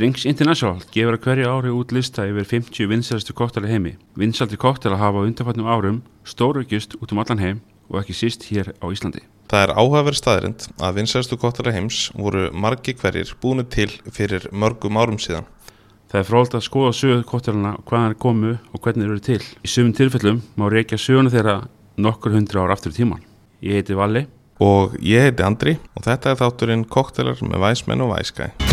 Drinks International gefur að hverju ári út lista yfir 50 vinsælustu koktela í heimi. Vinsaldi koktela hafa undanfætnum árum stóraukist út um allan heim og ekki síst hér á Íslandi. Það er áhugaverð staðrind að vinsælustu koktela heims voru margi hverjir búinu til fyrir mörgum árum síðan. Það er fróld að skoða sögu koktelana og hvaðan er komu og hvernig þeir eru til. Í sumum tilfellum má reykja söguna þeirra nokkur hundra ár aftur í tíman. Ég heiti Valli. Og ég heiti Andri og þetta er þátturinn koktelar með væsmenn og væskæ.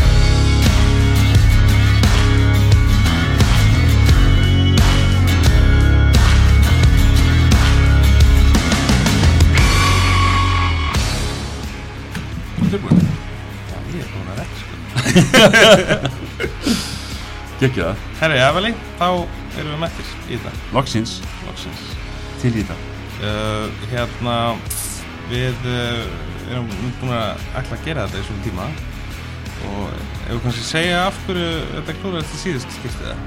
Gekki það. Herri, Eveli, þá erum við mættir í þetta. Loksins. Loksins. til í þetta. Uh, hérna, við uh, erum búin að ætla að gera þetta í svona tíma. Og ef við kannski segja af hverju þetta klúra eftir síðust skiptið það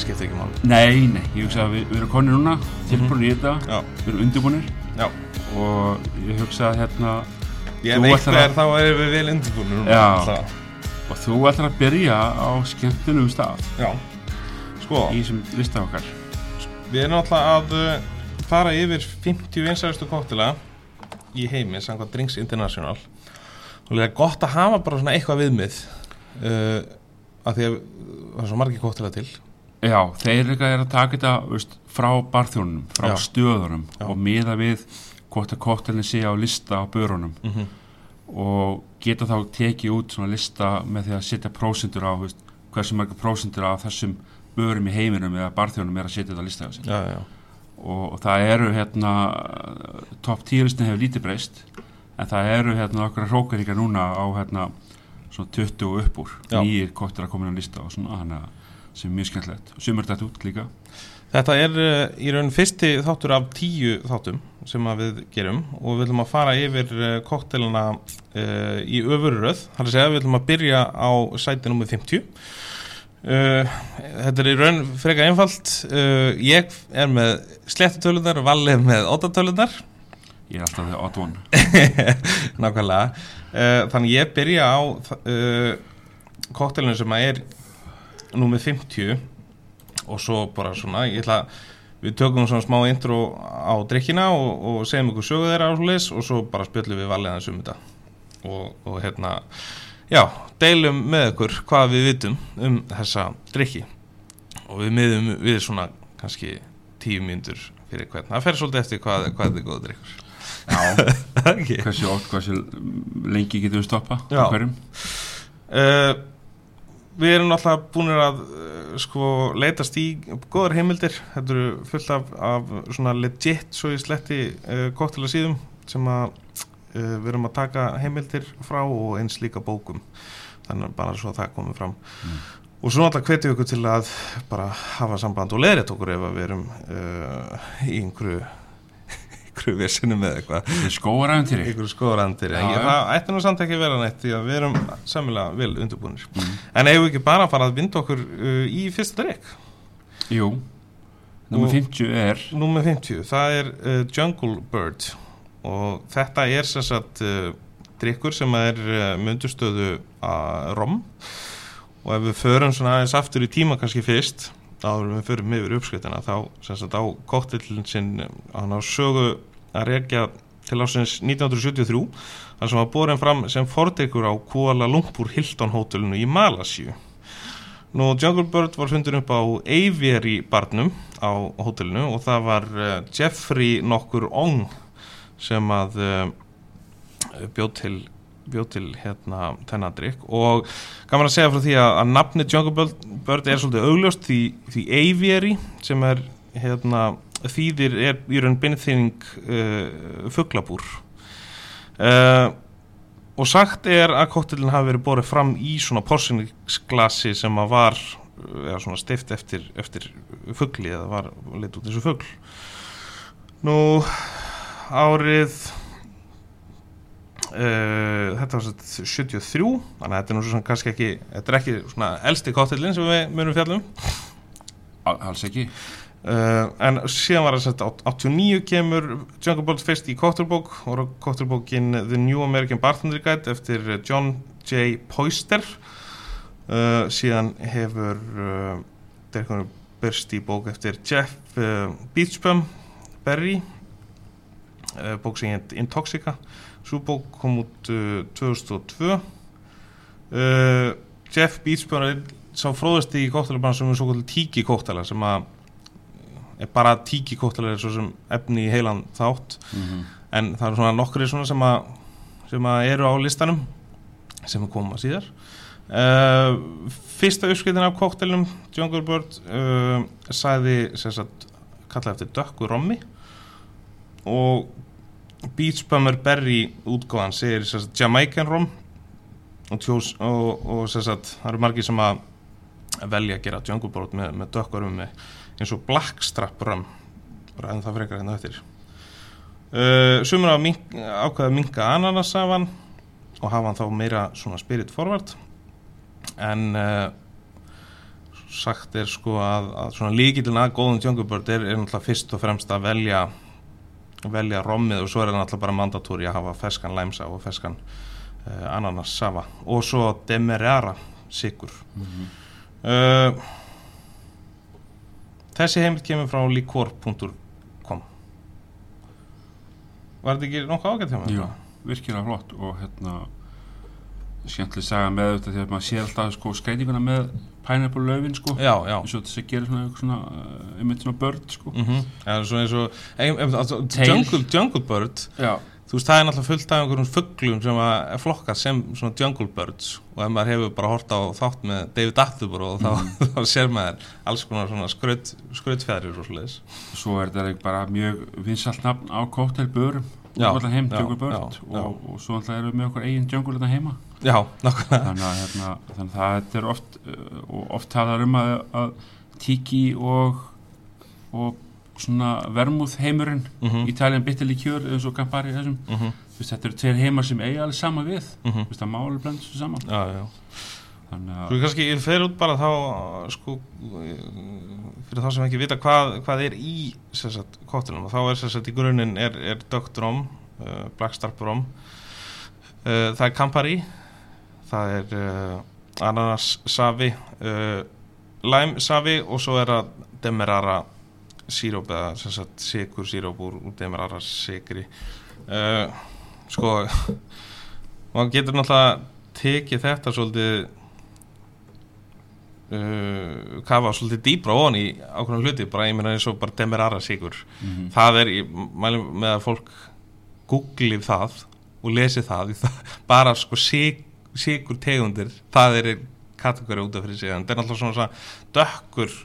skiptið ekki mál Nei, nei, ég hugsa að við, við erum konir núna, tilbúinir í þetta, Já, við erum undirbúinir já. Og ég hugsa að hérna, Ég veit hver þá erum við vel undirbúinir núna Já. og þú ætlar að byrja á skemmtunum stað Já, sko í þessum lista okkar. Við erum alltaf að uh, fara yfir 50 vinsælustu koktela í heimi, samkvæmt Drinks International og það er gott að hafa bara svona eitthvað viðmið uh, að því að það er svo margir koktela til Já, þeir líka er að taka þetta veist, frá barþjónunum, frá Já. stöðunum Já. og miða við hvort að koktelin sé á lista á börunum mm -hmm. og geta þá tekið út svona lista með því að setja prósendur á veist, hversu marga prósendur af þessum börum í heiminum eða barþjónum er að setja þetta á lista á sig. Já, já, og, og það eru hérna top 10 listin hefur lítið breyst en það eru hérna okkar hrókaríkar núna á hérna svona 20 og upp úr Já. nýjir kottir að koma inn á lista og svona að sem er mjög skemmtilegt og sumur þetta út líka Þetta er uh, í raun fyrsti þáttur af tíu þáttum sem við gerum og við ætlum að fara yfir uh, koktelina uh, í öfurröð þar að segja við ætlum að byrja á sæti nummer 50 uh, Þetta er í raun freka einfalt. Uh, ég er með slettutölunar Valli er með óttatölunar ég er alltaf odd one. Nákvæmlega. Þannig ég byrja á koktelinu sem er nummer 50 og svo bara svona ég ætla við tökum svona smá intro á drikkina og, og segjum ykkur sögu þeirra á svoleiðis og svo bara spjöllum við valið hans um þetta. Og, og hérna já, deilum með ykkur hvað við vitum um þessa drikki og við miðum við svona kannski tíu mínútur fyrir hvern. Það fer svolítið eftir hvað, hvað er góð drikkur Já, okay. hversu oft, hversu lengi getum við stoppa hverjum? Uh, við erum náttúrulega búin að uh, sko leitast í góðar heimildir. Þetta eru fullt af, af legit svo í sletti uh, koktela síðum sem að uh, við erum að taka heimildir frá og eins líka bókum. Þannig bara svo að það komið fram. Mm. og svo náttúrulega hvetjum við ykkur til að bara hafa samband og leðrið okkur ef við erum uh, í einhverju einhverju vesinu með eitthvað. Já, ég, já. það ætti nú samt ekki að vera neitt því að við erum samilega vel undirbúinir mm. en eigum við ekki bara að fara að vinda okkur uh, í fyrsta drikk? Jú, nummer Og- 50 er Númer 50, það er uh, Jungle Bird. Og þetta er sem sagt uh, drikkur sem er uh, myndustöðu að rom. Og ef við förum svona aðeins aftur í tíma kannski fyrst áður við förum yfir uppskritina þá sem sagt á koktillin sinn hann á sögu að rekja til ásins 1973 þar sem var borin fram sem fordrykkur á Kuala Lumpur Hilton hótelinu í Malasíu. Nú, Jungle Bird var fundur upp á Aviary barnum á hótelinu og það var uh, Jeffrey nokkur Ong sem að uh, bjóð til, bjóð til hérna þennadrykk og gaman að segja frá því að, að nafni Jungle Bird er svolítið augljóst því, því Aviary sem er hérna þýðir er í raun beinþýning uh, fuglabúr. Uh, og sagt er að kóttelin hafi verið borið fram í svona porsinsglasi sem að var eða svona steift eftir, eftir fugli eða var leitt út þessu fugl. Nú árið uh, þetta var sett 73 þannig að þetta er nú svona kannski ekki þetta er ekki svona elsti kóttelin sem við munum fjallum Al- alls ekki Uh, en síðan var það sett 89 kemur Jungle Bolt fyrst í kóttelbók og kóttelbókin The New American Bartender Guide eftir John J. Poister uh, síðan hefur uh, drikkurinn byrst í bók eftir Jeff Beachbum Berry bók sem heit Intoxica. Svo bók kom út uh, 2002 uh, Jeff Beachbum sá fróðast í kóttalabrann sem er svo kvöldur tíki kóttala sem að bara tíki kóttala er svo sem efni í heilan þátt. Mhm. en það eru svona nokkri svona sem að sem að eru á listanum sem að koma síðar. Uh, fyrsta uppskritin af kóktelnum Jungle Bird uh, sagði sem sagt kallaði eftir dökku rommi. Og Beach Bummer Berry útgáðan segir sagt Jamaican rom. Og, tjós, og, og sagt það eru margir sem að velja að gera Jungle Bird með, með dökku rommi eins og Blackstrap rom ræðum það frekar hérna eftir. Uh, sumur ákveða að minka ananasafan og hafa hann þá meira svona spirit forward. En uh, sagt er sko að, að svona líkillin að góðum Jungle Bird er, er náttúrulega fyrst og fremst að velja velja rommið og svo er það náttúrulega bara mandatúri að hafa feskan læmsa og feskan uh, ananasafa og svo demerara sigur uh, þessi heimild kemur frá likor.com Var þetta ekki nokkuð ágætt hjá mér? Já, virkilega flott og hérna skemmtileg saga með þetta því að maður sér alltaf sko skreitinguna með pineapple laufin sko. Já, já. Eins og þess að gera svona, svona uh, einmitt svona börn sko. Mm -hmm. Er svona eins og jungle Bird. Já, Þú veist, það er náttúrulega fullt af einhverjum fugglum sem að flokkað sem svona Jungle Birds. Og ef maður hefur bara hort á þátt með David Attenborough þá, þá sér maður alls konar svona skraut, skrautfjæðrir og svoleiðis. Svo er þetta bara mjög vinsalt nafn á Já, og allan heim, Jungle Bird já, já. og, og svo alltaf erum við með okkur eigin jungle þetta heima. Já, nákvæmlega. Þannig að, hérna, þannig að þetta er oft uh, og oft talar um að, að tiki og og svona vermúð heimurinn mm Italian bitter liqueur eins og Campari þessum. -hmm. Þú veist, þetta eru tveir heimar sem eiga alveg sama við. Mm Þú veist, það máli blanda svo saman. Já, já. Þannig að, ég kannski, fer út bara þá sko, fyrir þá sem ekki vita hvað, hvað er í kóttelum og þá er sagt í grunninn er, er Dögt Rom, uh, Blackstarp Rom uh, það er Campari það er uh, Ananas Savi Lime Savi og svo er það Demerara síróp eða sem sagt sigur síróp úr, úr Demerara sigri uh, sko maður getur náttúrulega tekið þetta svolítið uh, kafa svolítið dýbra ofan í ákveðnum hluti, bara ég meina eins og bara demerara sigur, mm það er ég mæli með að fólk googli það og lesi það, það bara sko sig, sigur tegundir það er kategóri út af fyrir sig en það er svona, svona dökkur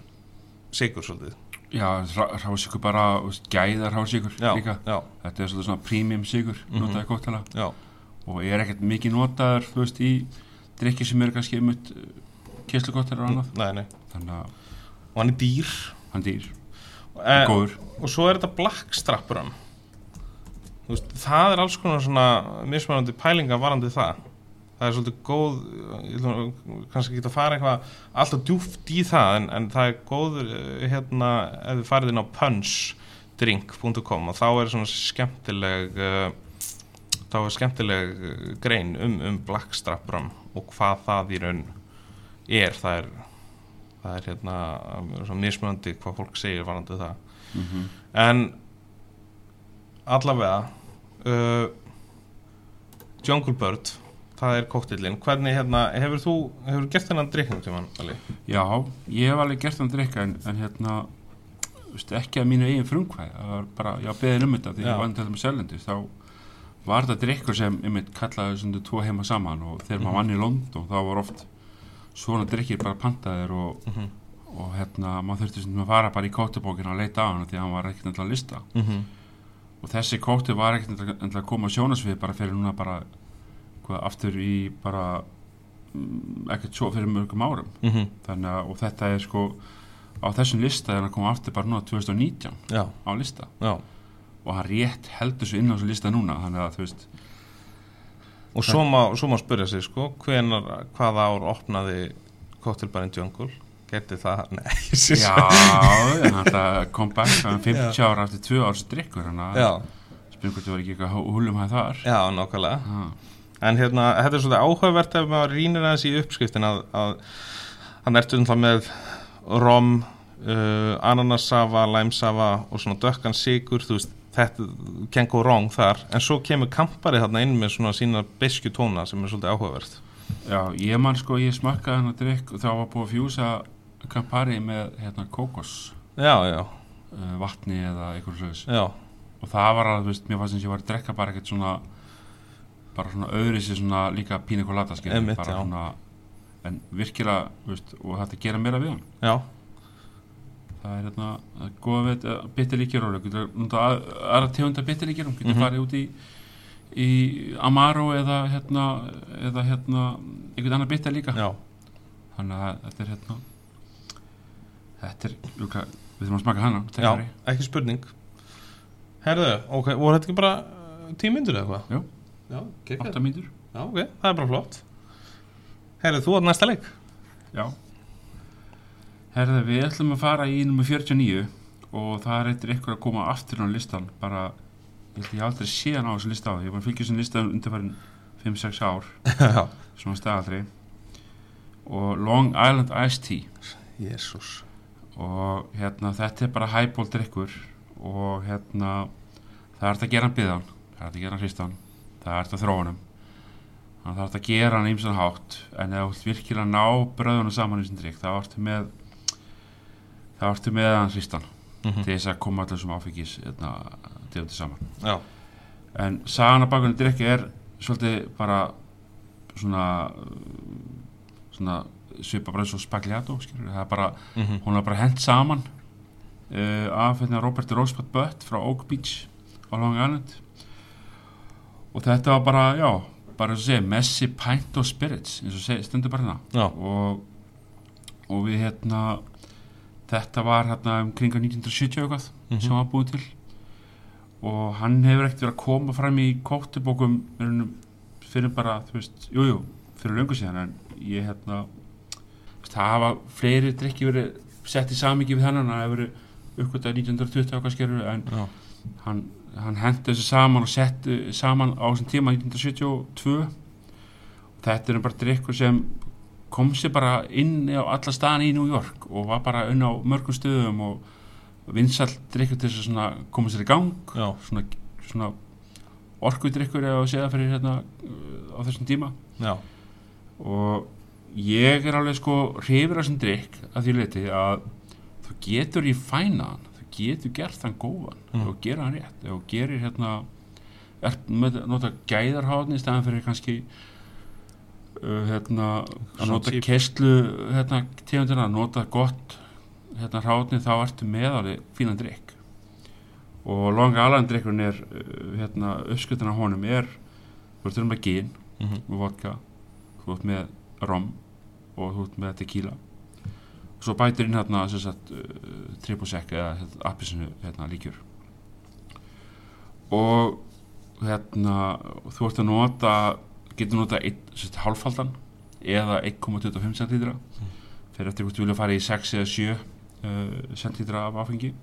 sigur svolítið já, rásíkur bara gæðar rásíkur já, líka. já, Þetta er svona premium sigur Mhm. notaði kóttala og er ekkert mikið notaður þú veist, í drikki sem eru kannski um eitt kyslukóttar og annað. nei, nei. Þannig að og hann er dýr. Hann dýr, eh, góður. og svo er þetta blackstrappurum veist, það er alls konar svona mismunandi pælinga varandi það það er svolítið góð kannski ekki að fara eitthvað alltaf djúft í það en, en það er góð eh, hérna ef við farið inn á punchdrink.com og þá er svona skemmtileg uh, þá er skemmtileg eh, grein um, um blackstrappurum og hvað það í raun er. Það er það er hérna svona mismunandi hvað fólk segir varandi það. Mm en allavega uh, Jungle Bird það er kóktillin, hvernig hérna hefur þú, hefur gert þennan drikknum tíman Ali? Já, ég hef alveg gert hann drikka en, en hérna veist, ekki að mínu eigin frumkvæð það var bara, ég beðin um þetta því Já. ég vann til þetta með Sælendis þá var þetta drikkur sem einmitt kallaði svona tvo heima saman og þegar maður vann í London þá var oft svona drikkir bara pantaðir og, Mm -hmm. og hérna maður þurfti svona að fara bara í kóttubókina að leita á hann því að hann var ekkert endilega að lista Mm -hmm. og þessi kóttu var ekkert endilega að koma sjónasvið bara fyrir núna bara hvað, aftur í bara mm, ekkert svo fyrir mörgum árum. Mm -hmm. þannig að og þetta er sko á þessum lista er hann að koma aftur bara núna 2019 Já, á lista. Já. Og hann rétt heldur svo inn á þessu lista núna þannig að þú veist og svo má, svo má spyrja sig sko hvenar, hvaða ár opnaði kóttilbærin Jungle gerði það, nei já, en hann kom back hann 50 ára eftir 2 árs drikkur hann að já, spyrum hvort það var ekki eitthvað húlum hæð þar. Já, nákvæmlega. En hérna, þetta er svolítið áhugavert ef maður rínir aðeins í uppskriftin að, að hann ertu umtlað með rom uh, ananassafa, læmsafa og svona dökkan sigur þú veist, þetta can go wrong þar. En svo kemur kampari þarna inn með svona sína beskju tóna sem er svolítið áhugavert. Já, ég man sko, ég smakkaði hann að drikk og þá var búið að fjúsa Campari með hérna kókos. Já, já, uh, vatni eða eitthvað slúðis já, og það var alveg, mér fannst og ég var að drekka bara ekkert svona bara svona öðri sér svona líka pínu kolata skilur, bara já. svona en virkilega, þú veist, og þetta gera meira við hann já, það er hérna, það er góða við uh, bitterlíkjur og getur nota að- aðra tegunda bitterlíkjur, hún getur Mhm. farið út í í Amaro eða hérna eða hérna einhvern annar bitter líka já, þannig að þetta er hérna þetta er, ljúka, við þurfum að smaka hana já, ekki spurning herðu, ok, voru þetta ekki bara uh, tímyndur eða hvað? Jú. Já, geggjað. 8 mínútur. Já, ok, það er bara flott. Herðu, þú átt næsta leik. Já. Herði, við ætlum að fara í nummer 49 og það er eitthvað ykkur að koma aftur á listan bara, ég held ég aldrei séðan á þessu lista á ég var að fylgja þessu lista undirfærin 5-6 ár, svona staðaldri. Og Long Island Iced Tea. Jésús og hérna þetta er bara highball drikkur og hérna það er hægt að gera hann byðan það er hægt að gera hann hristan það er hægt að hann þannig að það er hægt að gera hann ímsan hátt en ef þú vilt virkilega ná bröðunum saman í þessum drikk þá ertu með þá ertu með hann hristan Mhm. til þess að koma allir sem áfengis hérna, tegundi saman. Já, en sagan að bakunni drikki er svolítið bara svona svona svipa bara eins og spagliato það er bara mhm, hún var bara hent saman uh, af hérna, Robert Rosebud Butt frá Oak Beach á Long Island og þetta var bara, já bara og segja, Messi Pint og Spirits eins og segja, stendur bara hérna. Og, og við hérna þetta var hérna um kringa 1970 eitthvað Mhm. sem hann var búið til. Og hann hefur ekkert verið að koma fram í kóttibókum fyrir bara, þú veist, jújú jú, fyrir löngu síðan en ég hérna það hafa fleiri drikki verið sett í samingi við hennan það hefur verið uppgötað 1920 okkar skerur en já, hann, hann hendi þessu saman og sett saman á þessum tíma 1972 þetta er bara drikkur sem kom sér bara inn á alla staðan í New York og var bara inn á mörgum stöðum og vinsall drikkur til þess að koma sér í gang. Já, svona, svona orkudrykkur eða segja fyrir hérna á þessum tíma. Já, og ég er alveg sko hrifir að þessum drikk að því leiti að þú getur í fænaðan getur gert þann góðan Mm. og gera hann rétt og gerir hérna með að nota gæðarháðni í staðan fyrir kannski uh, hérna að nota kesslu hérna tegundina, að nota gott hérna hráðni þá ertu með alveg fínan drikk og Long Island drikkurinn er uh, hérna uppskutin á honum er þú ert með gin mhm, og vodka þú ert með rom og þú ert með tequila svo bætir inn hérna uh, triple sec eða appisinu hérna líkjur. Og hérna þú ert að nota getur nota hálfaldan eða 1,25 centítra fyrir eftir hvort þú vilja fara í 6 eða 7 uh, centítra af áfengi.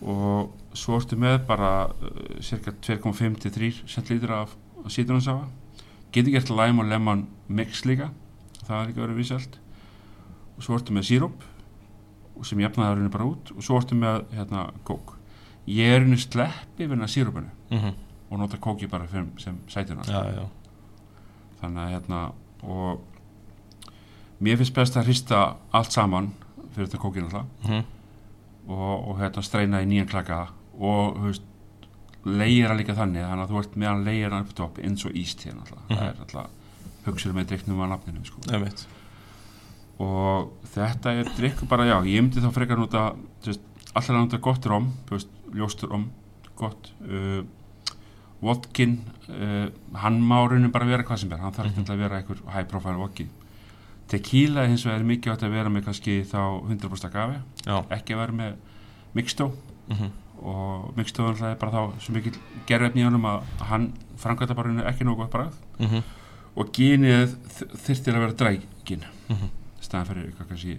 Og svo ertu með bara uh, cirka 2,5 til 3 centítra af, af sítrónsafa getur gert lime og lemon mix líka. Það er líka verið vísalt og svo ertu með síróp sem jafnaði það bara út og svo ertu með hérna kók. Ég er henni sleppi við henni sírópinu mhm, og nota kóki bara fyrir, sem sætina já, já, þannig að hérna og mér finnst best að hrista allt saman fyrir þetta kókin alltaf mhm, og, og hérna streyna í nýjan klaka og veist leira líka þannig þannig að þú ert meðan leira upp á topp eins og íst hérna alltaf Mhm. það er alltaf hugsaður með drikknum að nafninu sko. Og þetta er drikk bara já, ég myndi þá frekar nota að nota gott rom þú veist, ljóst rom, gott uh, vodkin uh, hann má raunin bara vera hvað sem er hann þarf ekki Mhm. að vera einhver high profile vodki. Tequila hins vegar er mikið átt að vera með kannski þá 100% gafi já, ekki að vera með mixtó mhm, og mixtóðan er bara þá svo mikil gerðefni í honum að hann framkvæmta bara ekki nógu gott bragð. Mhm, og gínið þyrftir að vera drægin mhm staðan fyrir eitthvað kannski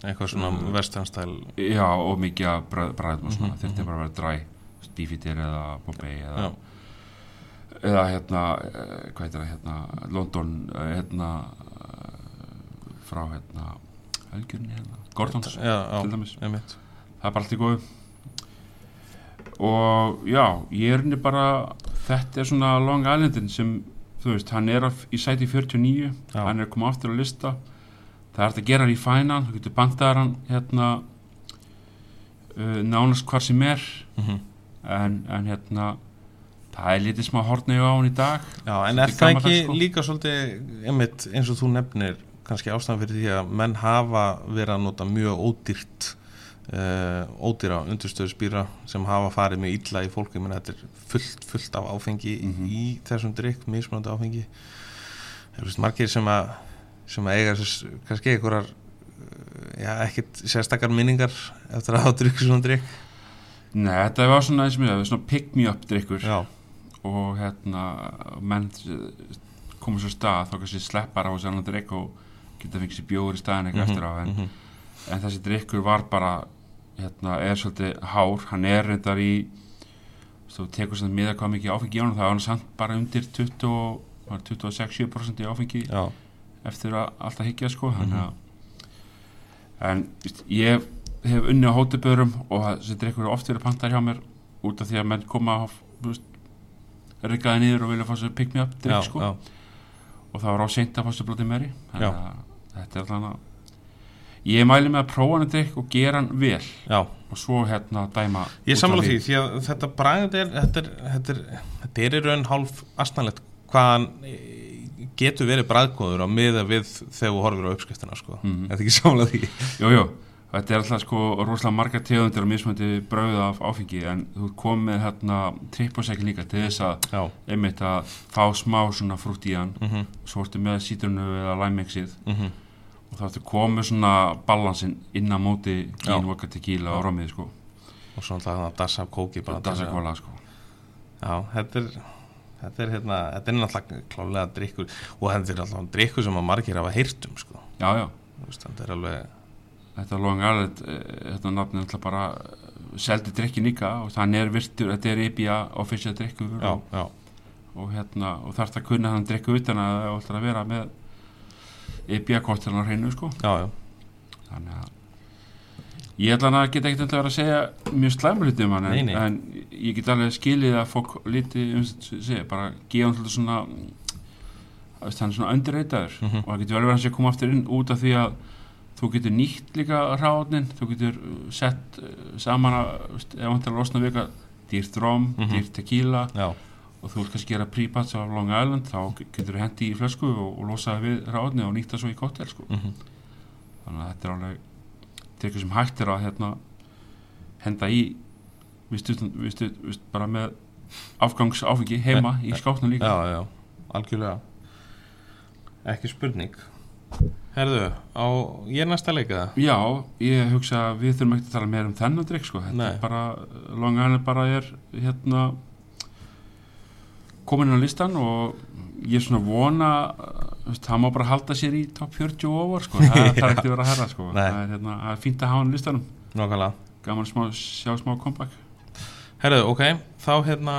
eitthvað svona Mm. vestanstæl já og mikið að bragðum og svona. Mhm, þyrftir mhm. bara að vera dræ bífitir eða bóbei eða eða hérna, eh, hvað heitir það hérna, London eh, hérna eh, frá hérna Helgjörni hérna, Gordons já, já, til dæmis, einmitt. Það er bara allt í góðu. Og já, ég er henni bara þetta er svona Long Islandin sem þú veist, hann er í sæti 49 Já. hann er koma aftur á lista það er hægt að gera hann í fænan þú getur bandaðar hann hérna uh, nánast hvar sem er mm en, en hérna það er lítið smá hortnegu á hann í dag Já, en er það ekki sko. líka svolítið einmitt eins og þú nefnir kannski ástæðan fyrir því að menn hafa verið að nota mjög ódýrt ódýra undirstöðu spýra sem hafa farið mjög illa í fólki menn þetta er fullt, fullt af áfengi Mhm. í þessum drikk, mismunandi áfengi. Það er margir sem að sem að eiga kannski einhverjar uh, já, ekkit sérstakar minningar eftir að hafa drikk svona drikk Nei, þetta var svona, eins og mér, svona pick me up drikkur Já, og hérna menn komur svo stað þá kannski sleppar á þessi annan drikk og geta fengið sér bjóður í staðin eitthvað eftir á en, mhm, en þessi drikkur var bara hérna, er svolítið hár. Hann er reyndar í þú tekur svona miða hvað mikið áfengi í honum það var hann samt bara undir 20 og- var 26-7% í áfengi já, eftir að alltaf higgja sko. Þannig að en víst, ég hef unni á hótubörum og þessi drikkur er oft verið pantar hjá mér út af því að menn koma riggaði niður og vilja fá sér pick me up já, drikk sko. já, og það var á seint að fá sér blóti meri þannig Já. að þetta er að ég mæli með að prófa hann drikk og gera hann vel. Já. Og svo hérna dæma Ég frá því, því. að þetta bragð er, þetta er, þetta er, þetta er í raun hálf astanlegt hvað hann eh, getur verið bragðgóður á miða við þegar þú horfir á uppskriftina sko. Mhm. Þetta ekki samla því? Jú, jú, þetta er alltaf sko rosalega margar tegundir og mismöndi brauð af áfengi en þú komið með hérna trippasækin líka til þess að einmitt að fá smá svona frútt í hann. Mhm, svo ertu með sítrunu eða læmexið mhm. og þá ertu komið svona balansinn inn á móti vodka, tequila og romið sko. Og svo alltaf að dassa af kóki bara. Dasa kóla sko. Já, þetta er þetta er hérna, þetta er náttúrulega klálega drikkur og þetta er alltaf drikkur sem að margir hafa heyrt um sko. Já, já, veist, þetta er alveg þetta er Long Island eh, þetta er alltaf bara eh, seldi drikkin líka og þannig er virtur þetta er IBA official drikkur og, og hérna og þarf það að kunna hann drikku utan að það ætlar að vera með IBA kortilin á hreinu sko. Já, já, þannig að ég ætla að geta ekkert að vera að segja mjög slæmur hluti um hann en, en ég get alveg skilið að fólk lítið um þess að segja bara gefa svolítið svona er svona undirreitaður Mhm. og það getur vel verið að koma aftur inn út af því að þú getur nýtt líka ráðnin þú getur uh, sett uh, saman að til að losna eitthvað dýrt rom, Mhm. dýrt tequila já, og þú vilt kannski gera prípats á Long Island þá getur þú hendi í flösku og, og losaði við ráðni og nýtta svo í kóttel sko. Mhm. Þannig að þetta er alveg drikkur sem hægt er að hérna, henda í viðstu, viðstu, viðstu, bara með afgangs áfengi heima í skápnum líka. Já, já, algjörlega. Ekki spurning. Herðu, á ég er næsta leika Já, ég hugsa að við þurfum ekki að tala meira um þennan drikk sko. þetta Nei. er bara, Long Island bara er hérna komin inn á listan og ég er svona vona veist, það má bara halda sér í top 40 og over sko. það þarf ekki vera að herra sko. Það er, hérna, það er fínt að hafa hann listanum. Nákvæmlega. Gaman smá, sjá smá comeback. Herðu, ok, þá hérna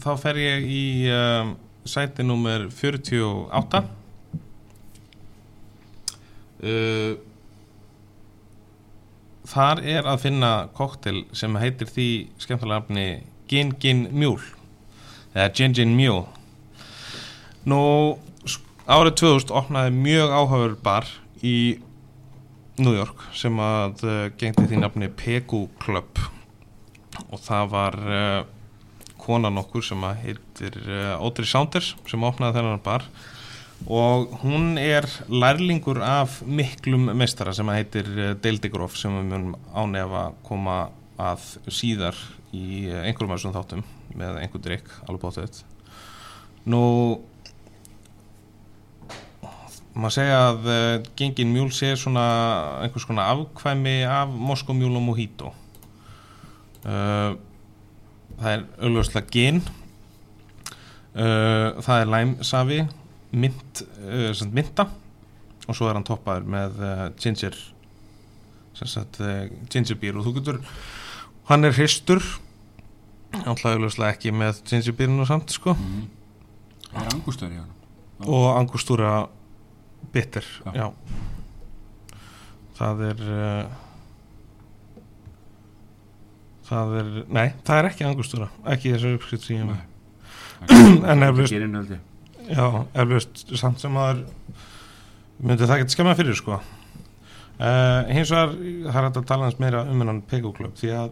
þá fer ég í um, sæti númer 48 uh, Þar er að finna koktel sem heitir því skemmtilega afni Gin Gin Mule eða Gin Gin Mule. Nú, árið 2000 opnaði mjög áhafur bar í New York sem að uh, gengdi því nafni Pegu Club. Og það var uh, konan okkur sem að heitir uh, Audrey Saunders sem opnaði þennan bar. Og hún er lærlingur af miklum meistara sem að heitir Dale DeGroff sem við munum ánefa koma að síðar í einhverjum af þessum þáttum með einhver drikk, alveg bóttið nú maður segja að uh, gengin mjúl sé svona einhvers konar afkvæmi af Moskomjúl og Mojito. Uh, það er auðvitað gin. Uh, það er læmsafi mynd, mynta og svo er hann toppaður með ginger sagt ginger beer og þú getur hann er hristur alltaf auðvitað ekki með gingerbýrinu samt sko. Mm. Það er angustöður í hann og angustúra bitter Já. já, það er uh, það er nei, það er ekki angustúra ekki þessu uppskrift sem ég með En ég já, eflaust samt sem að myndi það geta skemmað fyrir sko. Uh, hins vegar það er að tala hans meira um hennan Pego-klub því að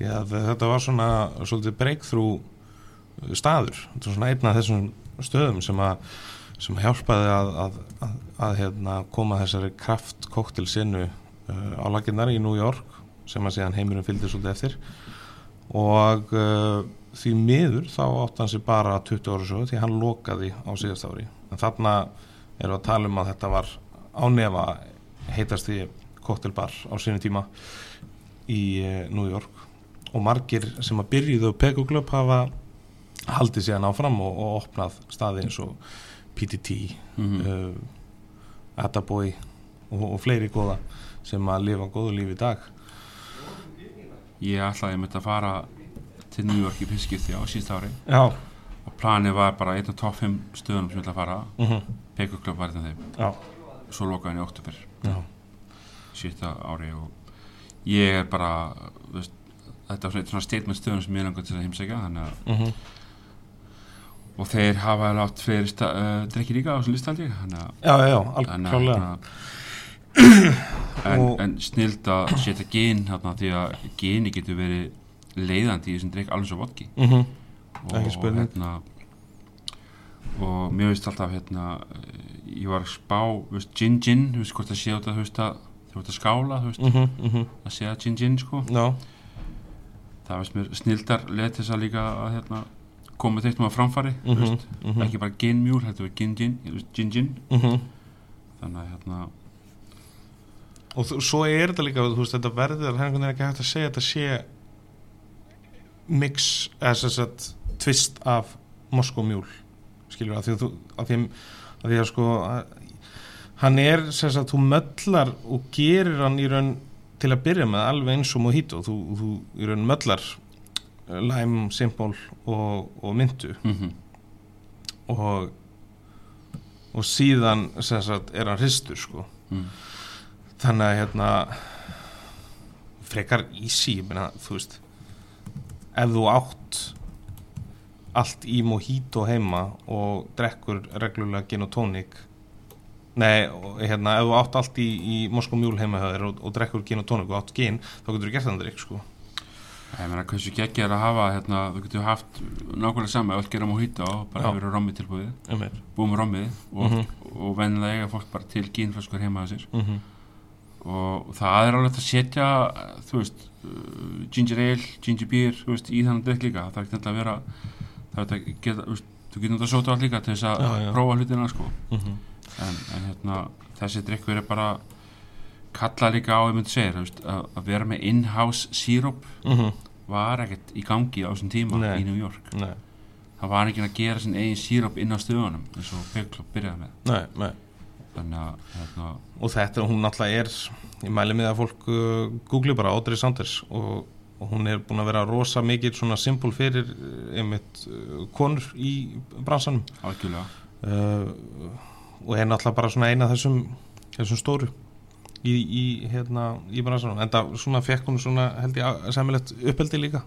því að þetta var svona svolítið breakthrough staður. Svona einn af þessum stöðum sem að sem hjálpaði að, að, að, að hérna, koma þessari kraft koktel sinu uh, á laginnar í New York sem að síðan heimurinn fylgdi svolítið eftir. Og uh, því miður þá átt hann sér bara 20 ára svo því hann lokaði á síðast ári. En þarna erum við að tala um að þetta var á nefa heitast því koktelbar á sínu tíma í uh, New York og margir sem að byrjuðu Club hafa haldið síðan áfram og, og opnað staði eins og PTT mm. uh, Attaboy og, og fleiri góða sem að lifa góðu lífi í dag. Ég ætlaði að að fara til New York í fiskipti á síðst ári. Já, og planið var bara einn af topp 5 stöðunum sem ég ætla að fara mm Pekuklub var þetta þeim. Já, svo lokaði hann í oktober já, síðsta ári og ég er bara veist, þetta var svona, statement stöðun sem ég langar til að heimsækja þannig að mm og þeir hafa látt sta- uh, drikki líka á þessum listaldi að já, já, já alveg að en, Og- en snild að setja gen þarna því að geni getur verið leiðandi í þessum drikk alveg svo vodki. Og, Ekki og spurning. hérna og mér veist alltaf hérna eh, ég var að spá, þú veist, gin gin þú veist hvort að sé þetta, þú veist að þú veist að skála, þú veist, -hmm, að sé að gin gin sko, Já, það veist mér snildar leið til þess að líka að hérna koma þeitt maður framfari, þú mhm, veist. mhm, ekki bara gin mjúl, þetta er gin gin þú veist, gin gin, mhm. þannig að hérna og þú, svo er þetta líka þú veist, þetta verður, það er ekki hægt að segja þetta sé mix, eða sem sagt tvist af Moskó mjúl skilur að því að þú að því, að, því að sko að, hann er sem sagt, þú möllar og gerir hann í raun til að byrja með alveg eins og mojito. Þú, þú í raun möllar eh, lime, simple og, og myndu mm og og síðan sagt er hann hristur sko. Mm. þannig að hérna frekar easy ég meina, þú veist ef þú átt allt í mojito heima og drekkur reglulega gin og tónik nei, og hérna ef þú átt allt í, í Moskó mjúl heima hjá þér og, og drekkur gin og tónik og átt gin, þá getur þú gert þannig drikk sko ég meina hversu geggja er að hafa hérna, þú getur haft nákvæmlega sama öll gera mojito og bara Já. verið rommi tilbúið um búið með rommið og, Mhm. og vennilega eiga fólk bara til gínflöskur heima að sér mm -hmm. og það er alveg að setja þú veist, uh, ginger ale ginger beer, þú veist, í þannig drikk líka það er ekki nefnilega að vera það er hægt að geta, þú veist, þú getur náttúrulega sóta allt líka til þess að prófa hlutina sko. Mhm. En, en hérna, þessi drikkur er bara kalla líka á, ég myndi segja að, vera með in-house síróp var ekkert í gangi á þessum tíma Nei. í New York. Nei, það var ekki að gera sin eigin síróp inn á stöðunum eins og Pegklub byrjaði með. Nei, nei. Þannig að hérna, og þetta, hún náttúrulega er ég mæli með að fólk uh, googli bara Audrey Sanders og, og hún er búin að vera rosa mikið svona symbol fyrir uh, einmitt uh, konur í bransanum. Algjörlega. Uh, og er náttúrulega bara svona eina þessum, þessum stóru í, í, hérna, í bransanum. En það svona fekk hún svona held ég sæmilegt uppeldi líka.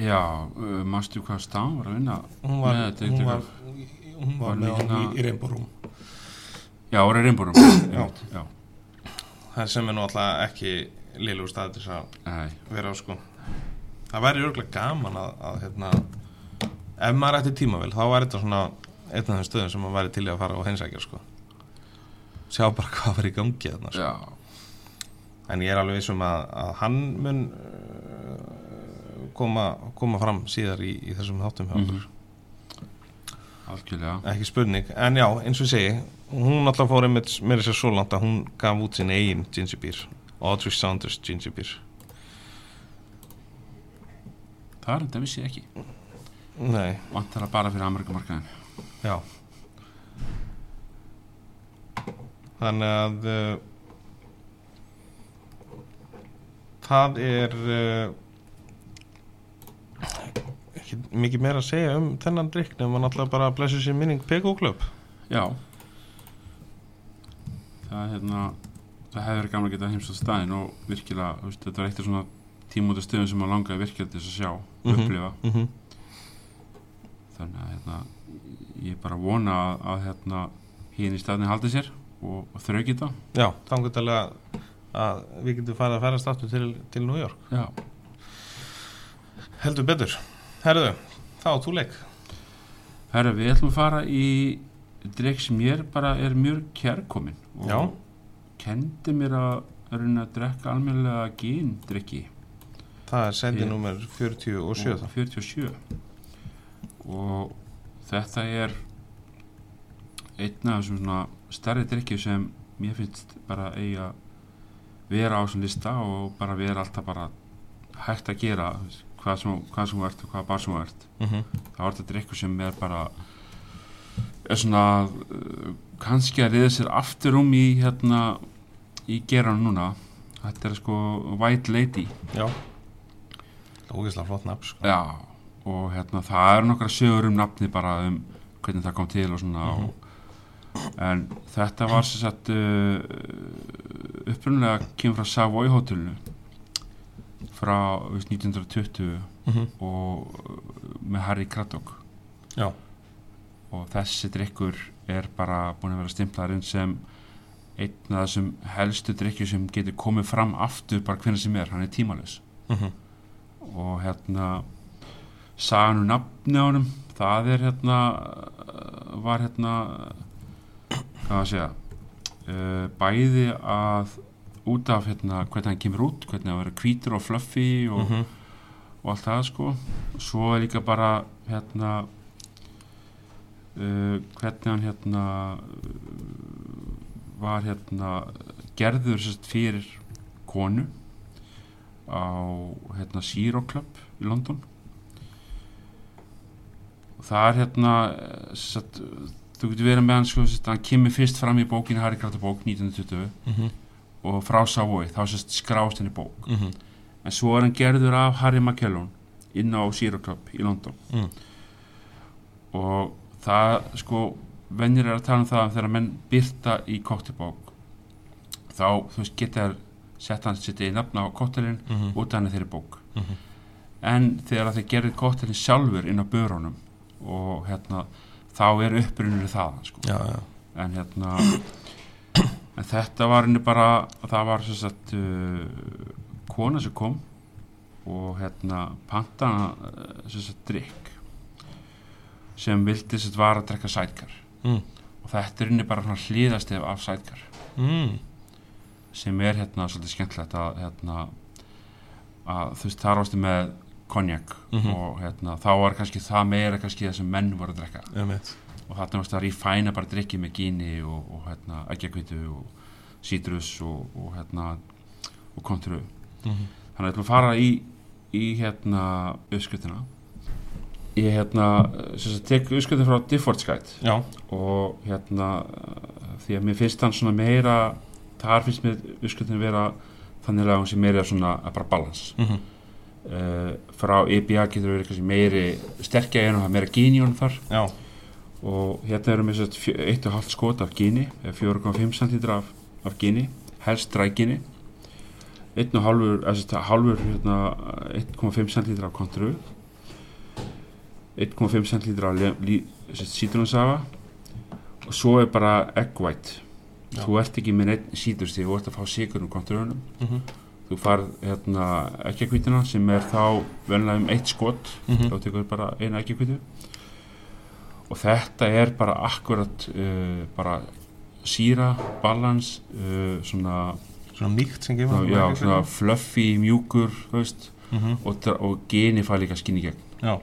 Já, uh, manstu hvað stafn var að vinna hún var, Nei, þetta hún var, hún var var með hérna- í, í reynbúrum Já, voru reynbúrum Já. já. það sem er náttúrulega ekki liðlugur stað til þess að Nei, vera á sko. Það væri örgulega gaman að, að hérna, ef maður ætti tímavel þá væri þetta svona einn af þeim stöðum sem maður væri til í að fara og hensækja sko. Sjá bara hvað var í gangi þarna sko. en ég er alveg vissum að, að hann mun uh, koma, koma fram síðar í, í þessum þáttum okkur. Algjörlega. Ekki spurning, en já, eins og segi hún alltaf fór einmitt meira sér svo langt að hún gaf út sin eigin ginger beer Audrey Saunders ginger beer Það er þetta vissi ekki. Nei, Vantar það bara fyrir Amerikamarkaðin Já Þannig að uh, það er uh, ekki mikið meira að segja um þennan drikk nefnum að náttúrulega bara blessu sér minning PK Club Já Það er hérna það hefur verið gaman að geta heimst á staðin og virkilega, veist, þetta var eitt af svona tímúti stöðum sem maður langaði virkilega til þess að sjá Mhm. upplifa, mm -hmm. Þannig að hérna, ég er bara vona að, að hérna, hinn í staðin haldi sér og, og þrauki þetta. Já, þannig að, við getum farið að færa státtu til, til New York. Já, Heldur betur. Herðu, þá þú leik. Herra, við ætlum að fara í drikk sem ég bara er mjög kærkomin og Já. kendi mér að reyna að drekka almennilega gíndrykki Það er sendi Ég- nummer 47 og þá. 47 og þetta er einn af þessum svona stærri drikkju sem mér finnst bara eigi að vera á þessum lista og bara vera alltaf bara hægt að gera hvað sem, hvað sem ert og hvað bar sem ert. Mm -hmm. þá er þetta drikku sem er bara er svona uh, kannski að riða sér aftur um í hérna í geran núna. Þetta er sko White Lady. Já. Ógeðslega flott nafn sko. Já, og hérna það er nokkra sögur um nafni bara um hvernig það kom til og svona Mhm. og, en þetta var sem sagt uh, upprunalega kemur frá Savoy hótelinu frá veist, 1920 mm -hmm. og uh, með Harry Craddock Já. og þessi drikkur er bara búin að vera stimplaður inn sem einn af þessum helstu drikkju sem getur komið fram aftur bara hvernig sem er, hann er tímalus Mm -hmm. og hérna sagan um nafni á honum. Það er hérna var hérna hvað að segja uh, bæði að út af hérna hvernig hann kemur út hvernig hann verður hvítur og fluffy og, Mhm. og allt það sko. Svo er líka bara hérna uh, hvernig hann hérna var hérna gerður sérst fyrir konu á hérna Zero Club í London og það er hérna eh, satt, þú getur verið með hann sko, satt, hann kemur fyrst fram í bókinu Harry Carter bók 1920 Mm -hmm. og frá Savoy þá sérst skrást henni bók Mm -hmm. en svo er hann gerður af Harry McKellon inn á Zero Club í London Mm. og það sko venjir er að tala um það að þegar menn byrta í koktelbók þá þú veist geta þær sett hann sitt í nafna á koktelin Mm -hmm. út af henni þeirri bók Mhm. en þegar þeir gerði koktelin sjálfur inn á börunum og hérna þá er upprunnur það sko. Já, já en hérna en þetta var henni bara það var sem sagt uh, kona sem kom og hérna panta uh, sem sagt drikk sem vildi sem sagt var að drekka sætkar mm. og þetta er henni bara svona hlýðastef af sætkar Mm. sem er hérna svolítið skemmtilegt að hérna að þú veist það rástu með konjak Mhm. og hérna þá var kannski það meira kannski það sem menn voru að drekka Einmitt. og þarna varst að rífæna bara drikki með gíni og, og hérna eggjakvítu og sítrus og, og hérna og kontru Mm -hmm. þannig að við að fara í, í hérna uppskutina ég hérna tek uppskutin frá Difford Skite Já, og hérna því að mér finnst hann svona meira þar finnst mér uppskutin vera þannig að hún sé meira svona að bara balans mm -hmm. Uh, frá EBA getur verið meiri sterkja en meira gín í honum þar. Já, og hérna erum við sett 1,5 skot af gíni eða 4,5 cm af, af gíni helst drægini 1,5 eða sett halvur hérna, 1,5 cm af kontru. 1,5 cm af sítrónsafa og svo er bara egg white. Já. þú ert ekki með neitt sítrustíð þú ert að fá sigur um kontrunum. Mm -hmm. Þú farð hérna ekkjakvítina sem er þá venlega um eitt skot. Mhm. þá tekur bara eina ekkjakvítu og þetta er bara akkurat uh, bara síra, balans uh, svona, Svona mýkt sem gefur svona, já, svona fluffy, mjúkur veist, mm -hmm. og, og geni fær líka skinn í gegn. Já,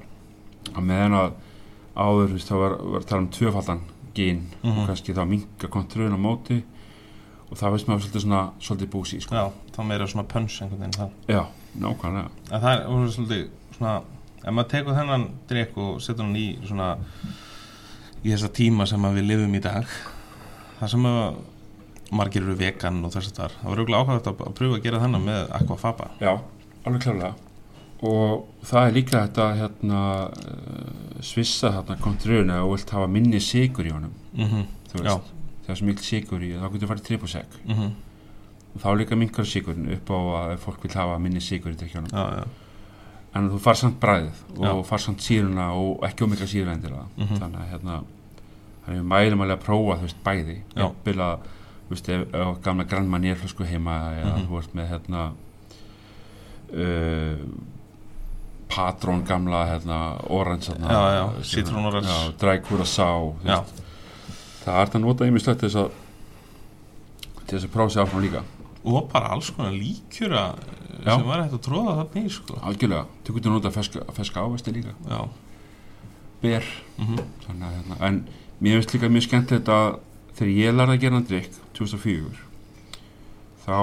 að meðan að áður veist, þá var, var að tala um tvöfaldan gen. Mhm. og kannski þá minka kontrun á móti og það veist maður svolítið svona svolítið búsi sko. já, þá meira svona punch einhvern veginn það. Já, nákvæmlega. En það er svolítið svona ef maður tekur þennan drikk og setur hann í svona í þessa tíma sem við lifum í dag það sem að margir eru vegan og þess að það það var auðvitað ákvæmt að, pröfa að gera þennan með aquafaba. Já, alveg klárlega. Og það er líka þetta hérna uh, svissa þarna kontröðuna og vilt hafa minni sigur í honum. Mm þú Já. Það er svo mikil sigur í þá getur farið tripusek -hmm. og þá líka minkar sigurinn upp á að fólk vil hafa minni sigur í drikkjónum já, en þú far samt bræðið og Já. far samt síruna og ekki ómikla síruna endilega Mhm. þannig að hérna þannig að við mælum alveg að prófa þú veist bæði jafnvel að þú veist ef, ef gamla grannmann er flösku heima eða Mhm. þú veist með hérna uh, patrón gamla hérna orange Já, já, Citron Orange. dry curacao þú Já. veist. Það er þetta að nota ýmislegt til þess að til þess að prófa sig áfram líka. Og bara alls konar líkjura Já. sem var hægt að tróða þarna í sko. algjörlega, þú getur nota feska, feska ávesti líka. Já, ber. Mm Þannig, að, hérna, en mér finnst líka mjög skemmtilegt að þegar ég lærði að gera hann drikk 2004 þá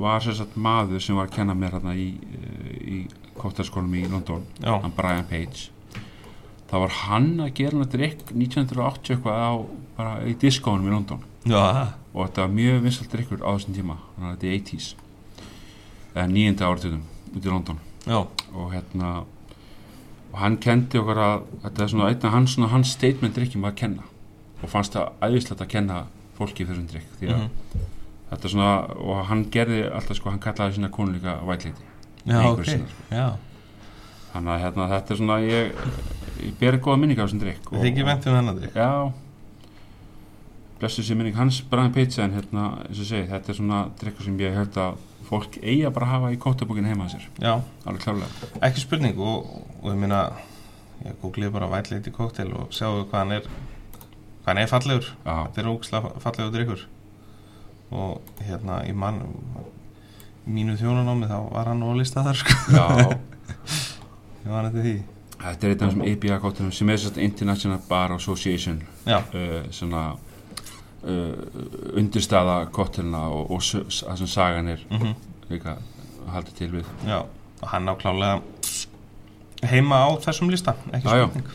var sér satt maður sem var að kenna mér hérna í, eh, í kóttarskólum í London já, hann Brian Page þá var hann að gera hann drikk 1980 eitthvað á bara í diskónum í London. Já, og þetta var mjög vinsalt drikkur á þessum tíma. Þannig að þetta er 80s eða nýjönda áratöðum út í London. Já, og hérna og hann kendi okkur að þetta er svona einn af hans, hans statement drikkjum að kenna. Og fannst það æðislegt að kenna fólki þessum drikk því að Mhm. þetta er svona og hann gerði alltaf sko, hann kallaði sína konu líka vætleiti já, ok. sinni, sko. já, þannig að hérna, þetta er svona ég, ég beri góða minninga á þessum drikk þið ekki vent um hennar drikk já. Blessu sér minning hans Brian Pizza en hérna, eins og segi, þetta er svona drikkur sem ég hört að fólk eiga bara að hafa í kóttabókinu heima að sér, já, alveg klárlega. Ekki spurning og, og ég meina ég googlið bara White Lady Cocktail og sjáu hvað hann er hvað hann er fallegur. Já, þetta er ógislega fallegur drikkur og hérna í mann í mínu þjónanámi þá var hann á lista þar sko. Já ég var þetta því. Þetta er einn af þessum ABA kóttunum sem er sérst International Bar Association uh, svona uh, undirstaða kóttununa og, og það sem sagan er mm líka haldið til við. Já og hann á klálega heima á þessum lista ekki spurning.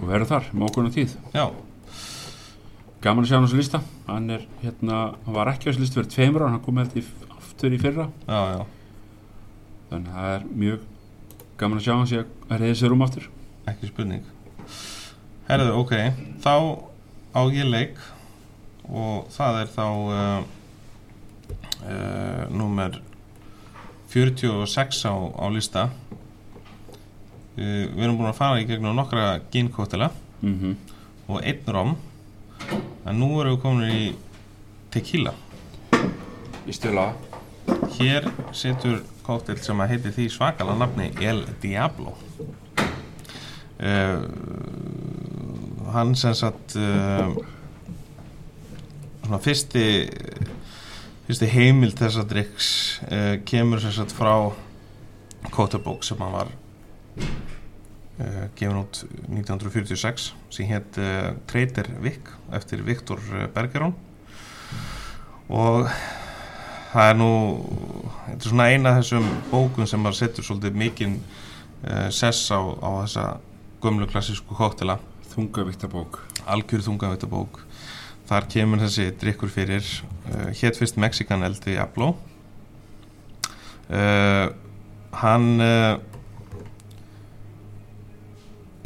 Og verður þar á tíð. Já, gaman að sjá hann á þessu lista. Hann er hérna, hann var ekki á þessu lista fyrir tveimur ára, hann kom í aftur í fyrra. Já, já, þannig að það er mjög gaman að sjá hann sé að reyði sér um aftur. Ekki spurning. Herðu, ok. Þá á ég leik og það er þá uh, uh, númer 46 á, á lista. Uh, við erum búin að fara í gegnum nokkra gínkóttela mm og einn rom. En nú erum við komin í tequila. Í stila hér setur kóttel sem að heiti því svakala nafni El Diablo. Uh, hann sem sagt uh, svona fyrsti fyrsti heimild þessa drikks uh, kemur sem sagt frá kóttelbók sem hann var gefin út 1946 sem hétt Trader Vic eftir Viktor Bergeron. Og það er nú þetta er svona eina af þessum bókum sem maður setur svolítið mikinn uh, sess á, á þessa gömlu klassísku kóttela þungavíktabók algjör þungavita bók þar kemur þessi drikkur fyrir uh, hétt fyrst Mexican El Diablo. Uh, hann uh,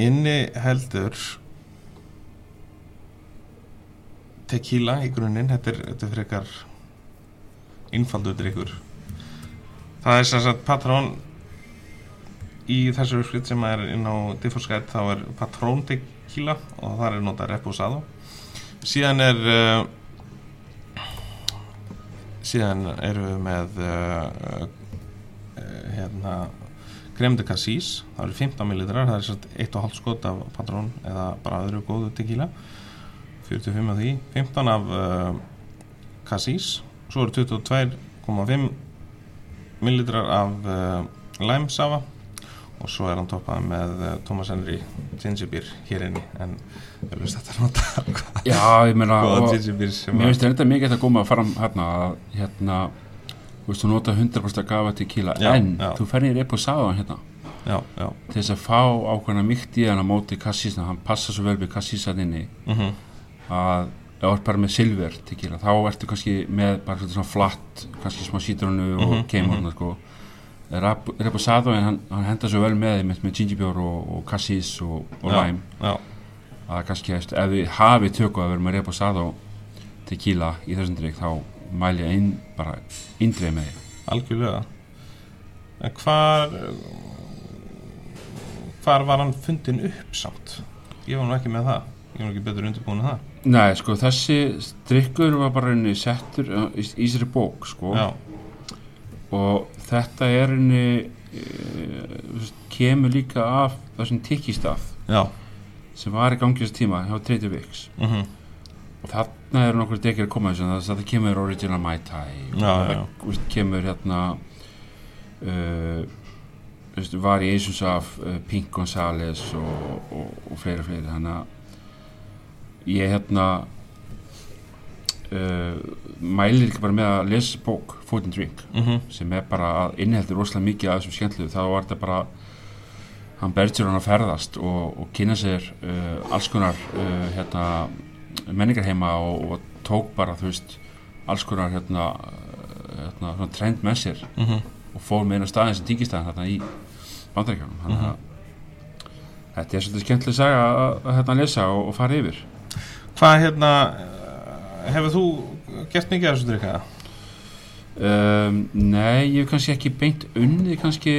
inni heldur tequila í grunninn. Þetta er, þetta er frekar einfaldur drikkur það er sem sagt patrón í þessu uppskrift sem er inn á Difforskype þá er patrón tequila og þar er notað reposado. Síðan er uh, síðan erum við með uh, uh, hérna creme de cassis, það eru 15 millilitrar það er satt 1,5 skot af patrón eða bara öðru góðu tequila. 45 af því. 15 af uh, cassis svo eru 22,5 millilitrar af uh, lime safa og svo er hann toppað með uh, Thomas Henry gingerbýr hér inni en ég veist þetta nota já, ég meina Mér finnst þetta mikið að koma fram hérna að hérna þú veist þú nota 100% gafa til kíla Já, en já. þú ferðir upp og sáðan hérna. Já, já, til þess að fá ákveðna mýkt í hann á móti kassísna, hann passa svo vel við kassísan inni mhm. að þú ert bara með silver tequila þá ertu kannski með bara svona flatt kannski smá sítrónu og Mhm, keimurna sko. Reposado hann, hann henda svo vel með með, með gingerbjór og, og cassis og, og Já. lime. Já, að kannski ef við hafið tökku að vera með Reposado tequila í þessum drikk þá mæl ég inn bara indrið með því algjörlega. En hvar hvar var hann fundin upp samt? Ég var nú ekki með það. Ég var nú ekki betur undirbúin en það Nei, sko, þessi drikkur var bara rauninni settur uh, í, í sér bók, sko. Já, og þetta er rauninni uh, kemur líka af þessum tikkistaf sem var í gangi þessu tíma hjá Trader Vicks mm og þarna eru nokkur dekir að koma þessu þess að það kemur Original Mai Tai. Og það kemur hérna uh, veist, variations af uh, Pink Gonzales og, og, og fleiri fleiri þannig að ég hérna uh, mælir ekki bara með að lesa bók Food and Drink mm sem er bara að inniheldur rosalega mikið af þessum skemmtlu þá var þetta bara hann berður hann að ferðast og, og kynna sér uh, alls konar uh, hérna, menningarheima og, og tók bara þú veist alls konar hérna, uh, hérna, svona trend með sér -hmm. og fór með eina staðin sem tíkistæðin hérna í bandaríkjanum þannig að þetta er svolítið skemmtileg saga að, að hérna lesa og, og fara yfir Hvað hérna eh, hefur þú gert mikið af þessu drikka? um, Nei, ég hef kannski ekki beint unnið kannski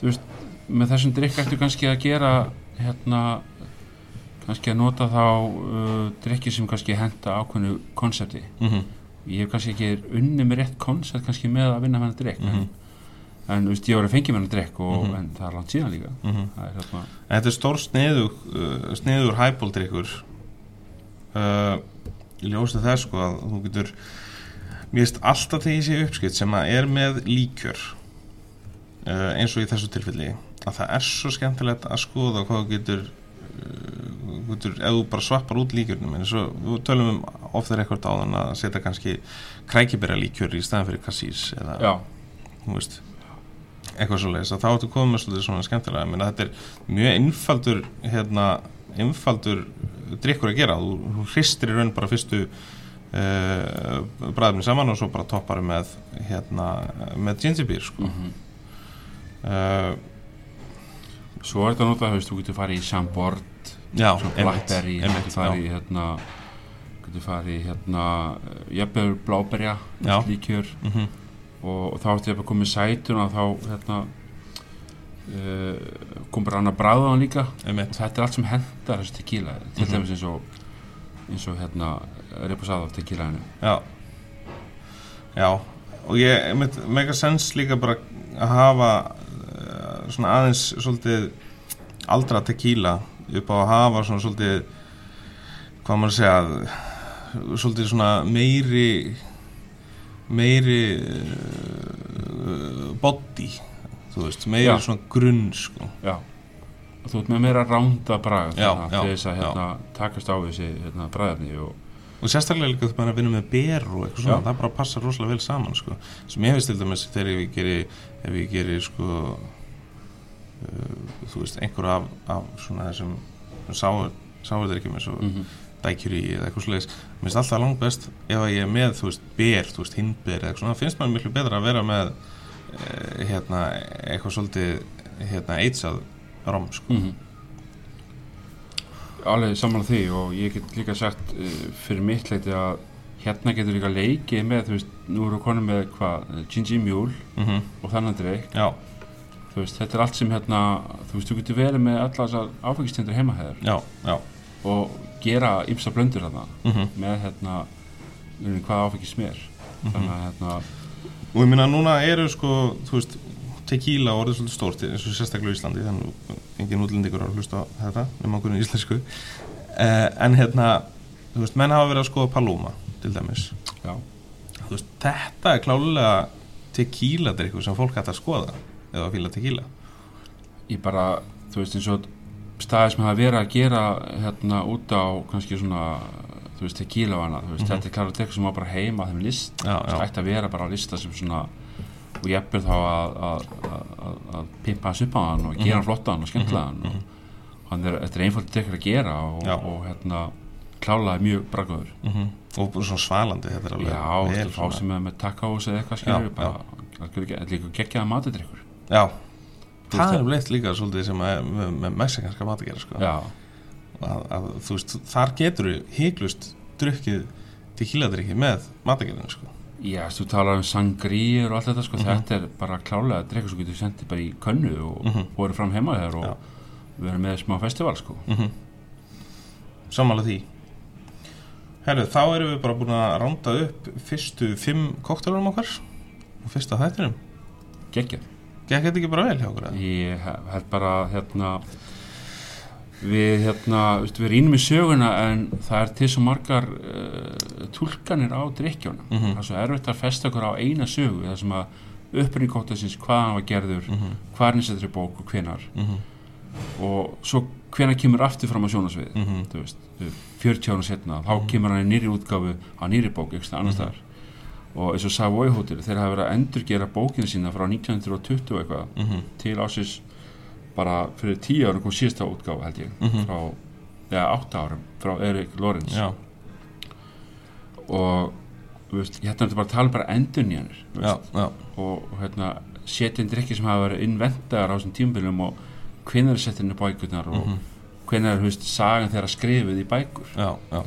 þú veist, með þessum drikk ættu kannski að gera hérna kannski að nota þá uh, drikki sem kannski henda ákveðnu konsepti Mm -hmm. ég hef kannski ekki unnið með rétt koncept kannski með að vinna með hennar drikk Mhm. en, en þú veist, ég var að fengja með hennar drikk og, Mhm. en það er langt síðan líka Mhm. er hérna Þetta er stór sniður, uh, sniður hæbóldrykkur uh, Ég ljósti þess sko að þú getur Mér finnst alltaf þegar ég sé uppskipt sem að er með líkjör uh, eins og í þessu tilfelli að það er svo skemmtilegt að skoða hvað þú getur, uh, getur þú bara svappar út líkjörnum eins og við tölum um ofta rekord á þann að setja kannski krækibera líkjör í staðan fyrir kassís eða já, þú veist eitthvað svo leiðis að þá ertu komið með svona skemmtilega. Ég meina þetta er mjög einfaldur hérna, einfaldur drikkur að gera, þú, hristir í raun bara fyrstu uh, bræðum saman og svo bara toppar með hérna, með gingerbýr sko. mm uh, svo er þetta að nota, þú getur farið í Chambord já, Blackberry, þú getur farið í hérna getur farið í hérna jafnveg bláberja líkjör. Mm og, og þá ætti ég að koma í sætun og þá hérna kom bara annað bráð á hann líka. Og einmitt þetta er allt sem hendar þessu tequila til Mhm. dæmis eins og eins og hérna reposado tequilaðinu já. Já, og ég einmitt, mega sens líka bara að hafa uh, svona aðeins svolítið aldra tequila upp á að hafa svona svolítið hvað maður að segja svolítið svona meiri meiri uh, body þú veist, meiri Já. svona grunn sko. já og þú ert með meira ránda þarna, já, til þess að hérna, takast á þessi hérna, bræðarni og og sérstaklega líka þú bara að vinna með ber og eitthvað svona, Já. það bara passar rosalega vel saman sko. sem ég veist til dæmis þegar ég geri ef ég geri sko uh, þú veist, einhver af, af svona þessum sáverðarkjum eins og mm dækjuri eða eitthvað slags mér finnst alltaf langt best ef að ég er með þú veist, ber, þú veist, hindber eða eitthvað svona, það finnst maður miklu betra að vera með hérna, eitthvað svolítið hérna, eidsað rom, sko. -hmm. alveg saman því og ég get líka sagt uh, fyrir mitt leiti að hérna getur líka leikið með þú veist, nú eru konum með hvað, ginger mule mm og þannig drikk já, veist, þetta er allt sem hérna þú veist, þú getur verið með alla þessar áfengistendur já og gera ymsa blöndur þarna mm með hérna um, hvað áfengis mér þannig að hérna og ég minna núna eru sko veist, tequila orðið svolítið stórt eins og sérstaklega í Íslandi þannig engin útlendingur að hlusta á þetta nema okkur í íslensku. Uh, en hérna, þú veist, menn hafa verið að skoða Paloma til dæmis. Veist, þetta er klálega tequila drikkur sem fólk hægt að skoða eða að fíla tequila. Ég bara þú veist eins og staði sem hafa verið að gera hérna út á kannski svona þú veist tequila og annað þú veist Mhm. þetta er klára drikk sem var bara heima á þeim list. Það ætti að vera bara á lista sem svona og jafnvel þá að, að, pimpa hans upp á hann og gera hann Mhm. flottan og skemmtilegan Mhm, og hann er, þetta er einfaldur drikkur að gera og, Já. og hérna klálega mjög bragöður mm og bara svona svalandi þetta er alveg Já, vel veist, fá sem er með takkahús eða eitthvað skilur bara er þetta er líka geggjaða matadrykkur. Já, það er leitt líka svolítið sem með mexikanska mat að gera sko. já, að, að, þú veist, þar getur þú híklust drukkið til kíladrykki með matagerðinu sko. já, þú talar um sangríur og allt þetta sko, Mhm. þetta er bara klálega drykkur sem getur sendið bara í könnu og Mhm. borið fram heima þér og Já. verið með smá festival sko mm Sammála því Herru, þá erum við bara búin að ránda upp fyrstu fimm koktelurum okkar og fyrsta þættinum geggjað Gekk þetta ekki bara vel hjá okkur? Ég he- held bara hérna við hérna, við rínum í söguna en það er til svo margar uh, túlkanir á drikkjóna Mhm. það er svo erfitt að festa okkur á eina sögu það sem að upprýning kóttasins hvað hann var gerður, mm Mhm. hvað er nýstættri bók og hvenar Mhm. og svo hvenar kemur aftur fram á sjónasvið Mhm. þú veist, 40 ára setna þá kemur hann í nýri útgáfu á nýri bók eitthvað annars þar og eins og Savoy Hotel þeir hafa verið að endurgera bókina sína frá 1920 og eitthvað Mhm. til ásins bara fyrir 10 árum kom síðasta útgáfa held ég Mhm. frá, eða 8 árum frá Erik Lorenz Já, og veist, hérna er þetta bara að tala bara endurnýjanir þú já, veist, já og, hérna setjandi ekki sem hafa verið innventaðar á þessum tímbilum og hvenær er setjandi bækurnar og Mhm. hvenær er, þú veist, sagan þeirra skrifið í bækur. Já, já,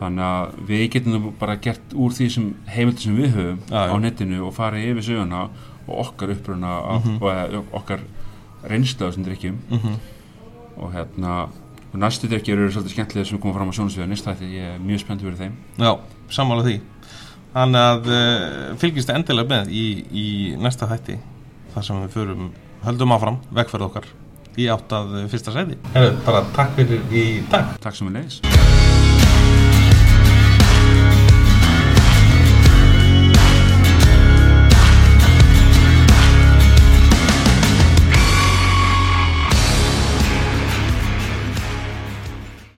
þannig að við getum bara gert úr því sem heimildi sem við höfum Já, á netinu og farið yfir söguna og okkar uppruna Mhm. og eða, okkar reynslu á þessum drikkjum mhm, og hérna og næstu drikkjur eru svolítið skemmtilega sem koma fram á sjónasviða næsta þetta, ég er mjög spenntið fyrir þeim. Já, sammála því. Þannig að uh, fylgist endilega með í, í næsta þætti þar sem við förum, höldum áfram vegferð okkar í átt að eh, fyrsta sæti. Herru, bara takk fyrir í dag. Takk sem við leiðis